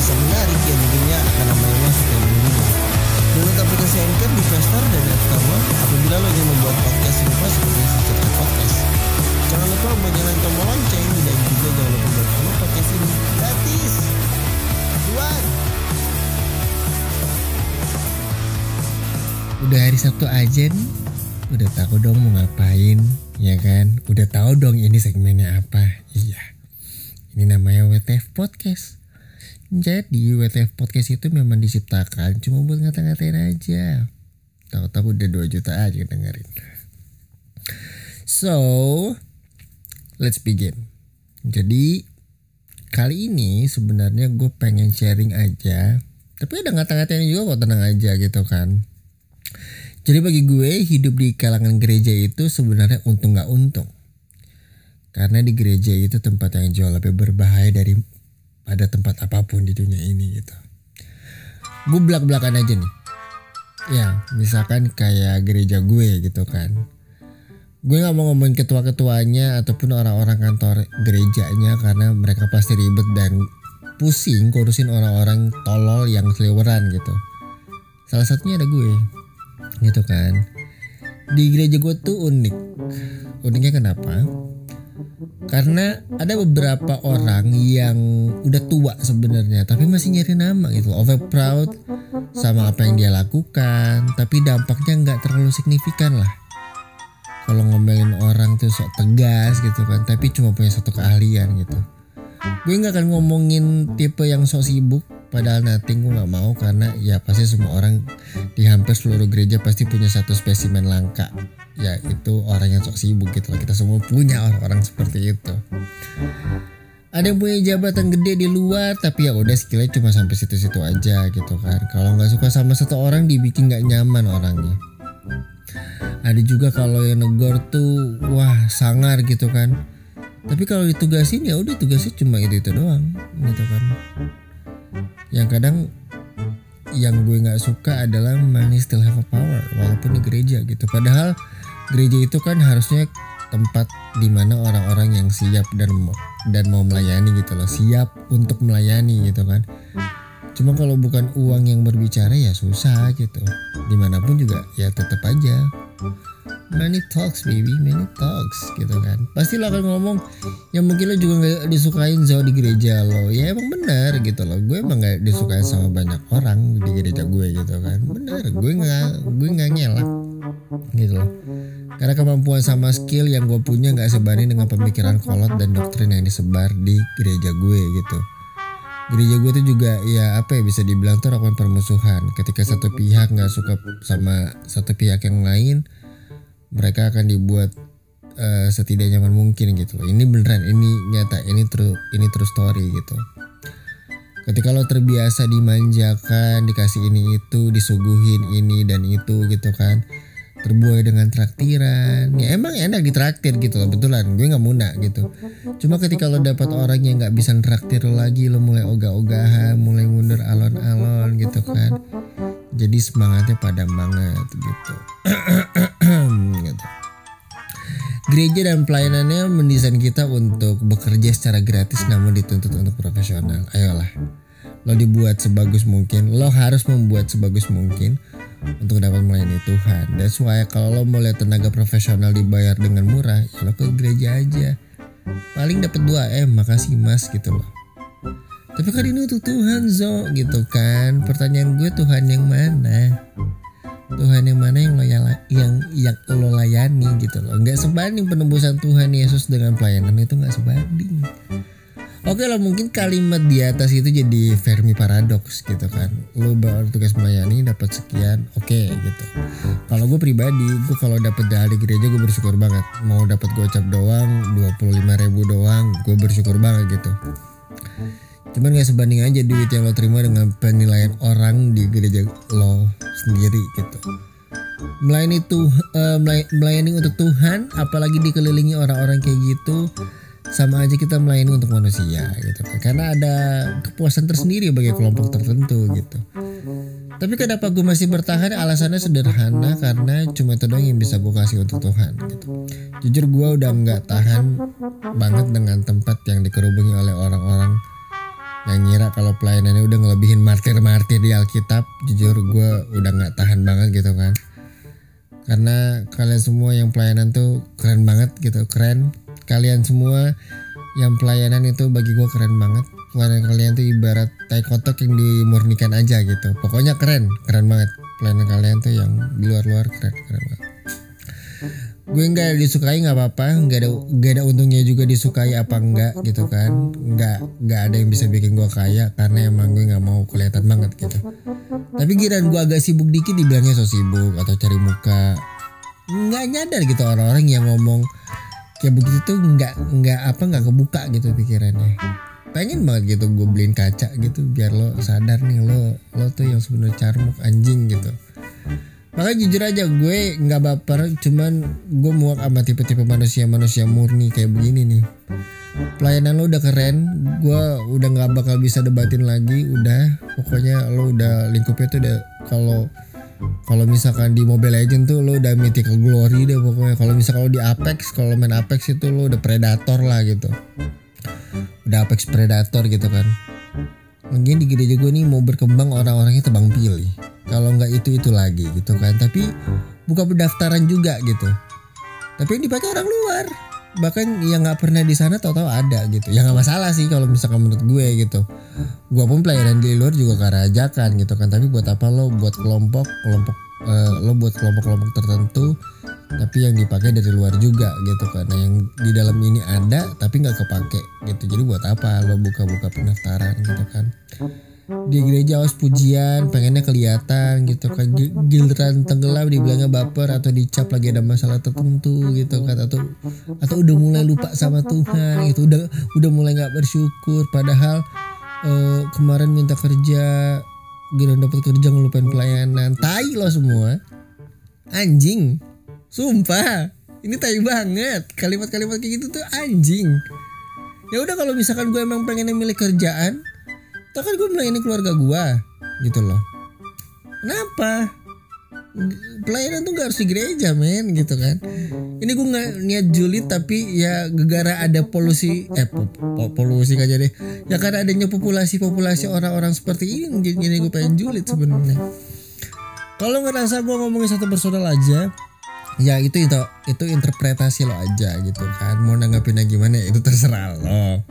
pembahasan menarik yang tentunya akan namanya masuk ke minggu. Download aplikasi Anchor di Play Store dan App Store apabila lo ingin membuat podcast serupa seperti Secret Podcast. Jangan lupa buat nyalain tombol lonceng dan juga jangan lupa buat follow podcast ini gratis. Tuan. Udah hari Sabtu aja nih Udah tahu dong mau ngapain Ya kan Udah tahu dong ini segmennya apa Iya Ini namanya WTF Podcast Jadi WTF Podcast itu memang diciptakan Cuma buat ngata-ngatain aja. Tahu-tahu udah 2 juta aja dengerin. So Let's begin. Jadi Kali ini sebenarnya gue pengen sharing aja Tapi ada ngata-ngatain juga kok tenang aja gitu kan. Jadi bagi gue hidup di kalangan gereja itu sebenarnya untung gak untung. Karena di gereja itu tempat yang jauh lebih berbahaya dari pada tempat apa pun di dunia ini gitu. Gue belak-belakan aja nih. Ya misalkan kayak gereja gue gitu kan. Gue gak mau ngomongin ketua-ketuanya ataupun orang-orang kantor gerejanya karena mereka pasti ribet dan pusing ngurusin orang-orang tolol yang seliweran gitu. Salah satunya ada gue gitu kan di gereja gue tuh unik uniknya kenapa karena ada beberapa orang yang udah tua sebenarnya tapi masih nyari nama gitu over proud sama apa yang dia lakukan tapi dampaknya nggak terlalu signifikan lah. Kalau ngomelin orang tuh sok tegas gitu kan tapi cuma punya satu keahlian gitu. Gue nggak akan ngomongin tipe yang sok sibuk padahal nothing gue nggak mau karena ya pasti semua orang di hampir seluruh gereja pasti punya satu spesimen langka ya itu orang yang sok sibuk gitu loh kita semua punya orang-orang seperti itu. Ada yang punya jabatan gede di luar tapi ya udah skillnya cuma sampai situ-situ aja gitu kan. Kalau nggak suka sama satu orang dibikin nggak nyaman orangnya. Ada juga kalau yang negor tuh wah sangar gitu kan. Tapi kalau ditugasin ya udah tugasnya cuma itu itu doang gitu kan. Yang kadang yang gue nggak suka adalah money still have a power walaupun di gereja gitu. Padahal gereja itu kan harusnya tempat di mana orang-orang yang siap dan dan mau melayani gitu loh siap untuk melayani gitu kan cuma kalau bukan uang yang berbicara ya susah gitu di mana pun juga ya tetap aja Many talks baby, many talks gitu kan. Pasti lo akan ngomong yang mungkin lo juga gak disukain zo di gereja lo. Ya emang benar gitu loh. Gue emang gak disukain sama banyak orang di gereja gue gitu kan. Bener, gue nggak gue nggak gitu. Loh. Karena kemampuan sama skill yang gue punya nggak sebanding dengan pemikiran kolot dan doktrin yang disebar di gereja gue gitu. Gereja gue tuh juga ya apa ya bisa dibilang tuh rawan permusuhan. Ketika satu pihak nggak suka sama satu pihak yang lain mereka akan dibuat uh, setidak nyaman mungkin gitu. Ini beneran ini nyata ini true ini true story gitu. Ketika lo terbiasa dimanjakan dikasih ini itu disuguhin ini dan itu gitu kan terbuai dengan traktiran. Ya emang enak ditraktir gitu loh betulan. Gue nggak munak gitu. Cuma ketika lo dapat orang yang nggak bisa traktir lagi lo mulai ogah-ogahan mulai mundur alon-alon gitu kan. Jadi semangatnya padam banget gitu. Gitu. Gereja dan pelayanannya mendesain kita untuk bekerja secara gratis namun dituntut untuk profesional. Ayolah, lo dibuat sebagus mungkin, lo harus membuat sebagus mungkin untuk dapat melayani Tuhan. That's why kalau lo mau lihat tenaga profesional dibayar dengan murah, ya lo ke gereja aja. Paling dapat 2 M, makasih mas gitu loh. Tapi kan ini untuk Tuhan Zo gitu kan. Pertanyaan gue Tuhan yang mana? Tuhan yang mana yang lo yang yang lo layani gitu loh. Nggak sebanding penembusan Tuhan Yesus dengan pelayanan itu nggak sebanding. Oke lah mungkin kalimat di atas itu jadi Fermi paradoks gitu kan. Lo baru tugas melayani dapat sekian, oke okay, gitu. Kalau gue pribadi, gue kalau dapat dari gereja gue bersyukur banget. Mau dapat gocap doang, 25 ribu doang, gue bersyukur banget gitu. Cuman gak sebanding aja duit yang lo terima dengan penilaian orang di gereja lo sendiri gitu. Melayani tuh uh, melayani untuk Tuhan, apalagi dikelilingi orang-orang kayak gitu, sama aja kita melayani untuk manusia gitu kan. Karena ada kepuasan tersendiri bagi kelompok tertentu gitu. Tapi kenapa gue masih bertahan? Alasannya sederhana karena cuma itu doang yang bisa gue kasih untuk Tuhan gitu. Jujur gue udah nggak tahan banget dengan tempat yang dikerubungi oleh orang-orang yang ngira kalau pelayanannya udah ngelebihin martir-martir di Alkitab jujur gue udah nggak tahan banget gitu kan karena kalian semua yang pelayanan tuh keren banget gitu keren kalian semua yang pelayanan itu bagi gue keren banget. Pelayanan kalian tuh ibarat tai kotok yang dimurnikan aja gitu. Pokoknya keren keren banget. Pelayanan kalian tuh yang di luar-luar keren keren banget. Gue nggak disukai nggak apa-apa. Nggak ada nggak ada untungnya juga disukai apa enggak gitu kan. Nggak nggak ada yang bisa bikin gue kaya karena emang gue nggak mau kelihatan banget gitu. Tapi giran gue agak sibuk dikit dibilangnya so sibuk atau cari muka. Nggak nyadar gitu orang-orang yang ngomong kayak begitu tuh nggak nggak apa nggak kebuka gitu pikirannya. Pengen banget gitu gue beliin kaca gitu biar lo sadar nih lo lo tuh yang sebenarnya carmuk anjing gitu. Makanya jujur aja gue nggak baper cuman gue muak sama tipe-tipe manusia manusia murni kayak begini nih. Pelayanan lo udah keren gue udah nggak bakal bisa debatin lagi udah. Pokoknya lo udah lingkupnya tuh udah kalau kalau misalkan di Mobile Legend tuh lo udah mythical glory deh pokoknya. Kalau misalkan lo di Apex kalau main Apex itu lo udah predator lah gitu. Udah Apex predator gitu kan. Mungkin di gereja gue nih mau berkembang orang-orangnya tebang pilih. Kalau nggak itu itu lagi gitu kan. Tapi buka pendaftaran juga gitu. Tapi yang dipakai orang luar bahkan yang nggak pernah di sana tahu-tahu ada gitu. Ya nggak masalah sih kalau misalkan menurut gue gitu. Gue pun pelayanan di luar juga karena ajakan gitu kan. Tapi buat apa lo buat kelompok kelompok uh, lo buat kelompok-kelompok tertentu tapi yang dipakai dari luar juga gitu kan. Nah yang di dalam ini ada tapi nggak kepake gitu. Jadi buat apa lo buka-buka pendaftaran gitu kan di gereja awas pujian pengennya kelihatan gitu kan. Giliran tenggelam dibilangnya baper atau dicap lagi ada masalah tertentu gitu kan. Atau atau udah mulai lupa sama Tuhan gitu. Udah udah mulai nggak bersyukur. Padahal uh, kemarin minta kerja giliran dapat kerja ngelupain pelayanan. Tai lo semua. Anjing. Sumpah. Ini tai banget. Kalimat-kalimat kayak gitu tuh anjing. Ya udah kalau misalkan gue emang pengen milih kerjaan Tuh kan gue melayani keluarga gue gitu loh. Kenapa? Pelayanan tuh gak harus di gereja men gitu kan. Ini gue gak niat julid tapi ya gegara ada polusi Eh po, po, polusi aja deh. Ya karena adanya populasi-populasi orang-orang seperti ini Jadi gue pengen julid sebenarnya. Kalau ngerasa gue ngomongin satu personal aja ya itu itu itu interpretasi lo aja gitu kan. Mau nanggapinnya gimana ya itu terserah lo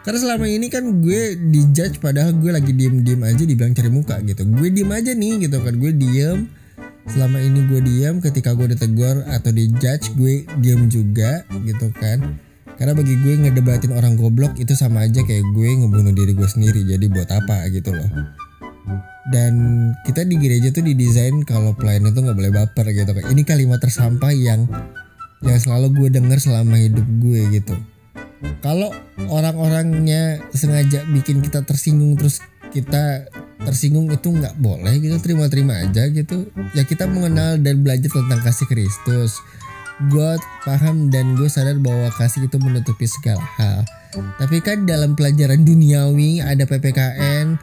karena selama ini kan gue dijudge padahal gue lagi diem diem aja dibilang cari muka gitu. Gue diem aja nih gitu kan gue diem. Selama ini gue diem ketika gue ditegur atau dijudge gue diem juga gitu kan. Karena bagi gue ngedebatin orang goblok itu sama aja kayak gue ngebunuh diri gue sendiri jadi buat apa gitu loh. Dan kita di gereja tuh didesain kalau pelayan itu nggak boleh baper gitu kan. Ini kalimat tersampah yang yang selalu gue denger selama hidup gue gitu kalau orang-orangnya sengaja bikin kita tersinggung terus kita tersinggung itu nggak boleh gitu. Terima-terima aja gitu. Ya kita mengenal dan belajar tentang kasih Kristus. Gue paham dan gue sadar bahwa kasih itu menutupi segala hal. Tapi kan dalam pelajaran duniawi ada PPKN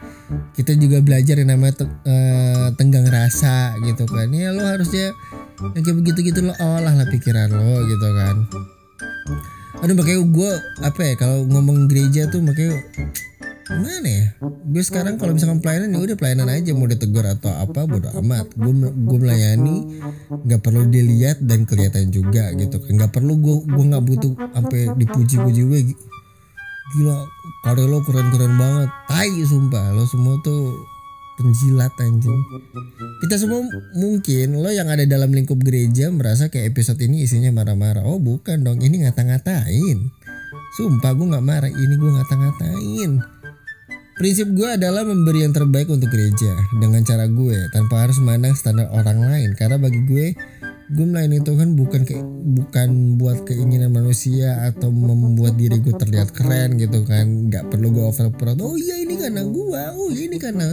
kita juga belajar yang namanya uh, tenggang rasa gitu kan. Ya lo harusnya yang kayak begitu gitu lo olah lah pikiran lo gitu kan aduh makanya gue apa ya kalau ngomong gereja tuh makanya mana ya? Gue sekarang kalau misalkan pelayanan ya udah pelayanan aja mau ditegur atau apa bodo amat. Gue gue melayani nggak perlu dilihat dan kelihatan juga gitu kan. Nggak perlu gue gue nggak butuh sampai dipuji-puji gue gila karya lo keren-keren banget. Tai sumpah lo semua tuh penjilat anjing. Kita semua mungkin lo yang ada dalam lingkup gereja merasa kayak episode ini isinya marah-marah. Oh bukan dong. Ini ngata-ngatain. Sumpah gue nggak marah. Ini gue ngata-ngatain. Prinsip gue adalah memberi yang terbaik untuk gereja dengan cara gue tanpa harus memandang standar orang lain. Karena bagi gue gue melayani Tuhan bukan kayak bukan buat keinginan manusia atau membuat diri gue terlihat keren gitu kan. Nggak perlu gue over proud oh iya ini karena gue oh iya ini karena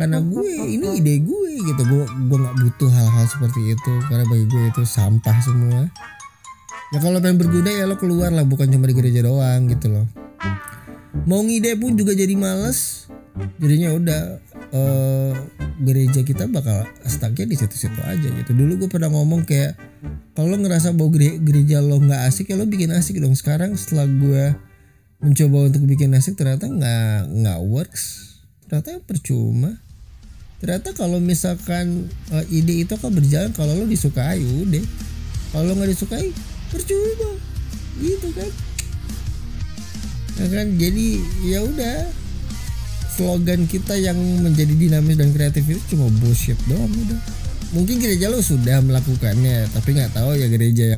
karena gue ini ide gue gitu. Gue gue nggak butuh hal-hal seperti itu. Karena bagi gue itu sampah semua. Ya kalau pengen berguna ya lo keluar lah. Bukan cuma di gereja doang gitu loh. Mau ngide pun juga jadi males. Jadinya udah uh, gereja kita bakal stucknya di situ-situ aja gitu. Dulu gue pernah ngomong kayak kalau ngerasa bahwa gereja lo nggak asik ya lo bikin asik dong. Sekarang setelah gue mencoba untuk bikin asik ternyata nggak nggak works. Ternyata percuma. Ternyata kalau misalkan uh, ide itu akan berjalan kalau lo disukai udah. Kalau nggak disukai percuma. Gitu kan. Ya kan? Jadi ya udah slogan kita yang menjadi dinamis dan kreatif itu cuma bullshit doang udah. Mungkin gereja lo sudah melakukannya tapi nggak tahu ya gereja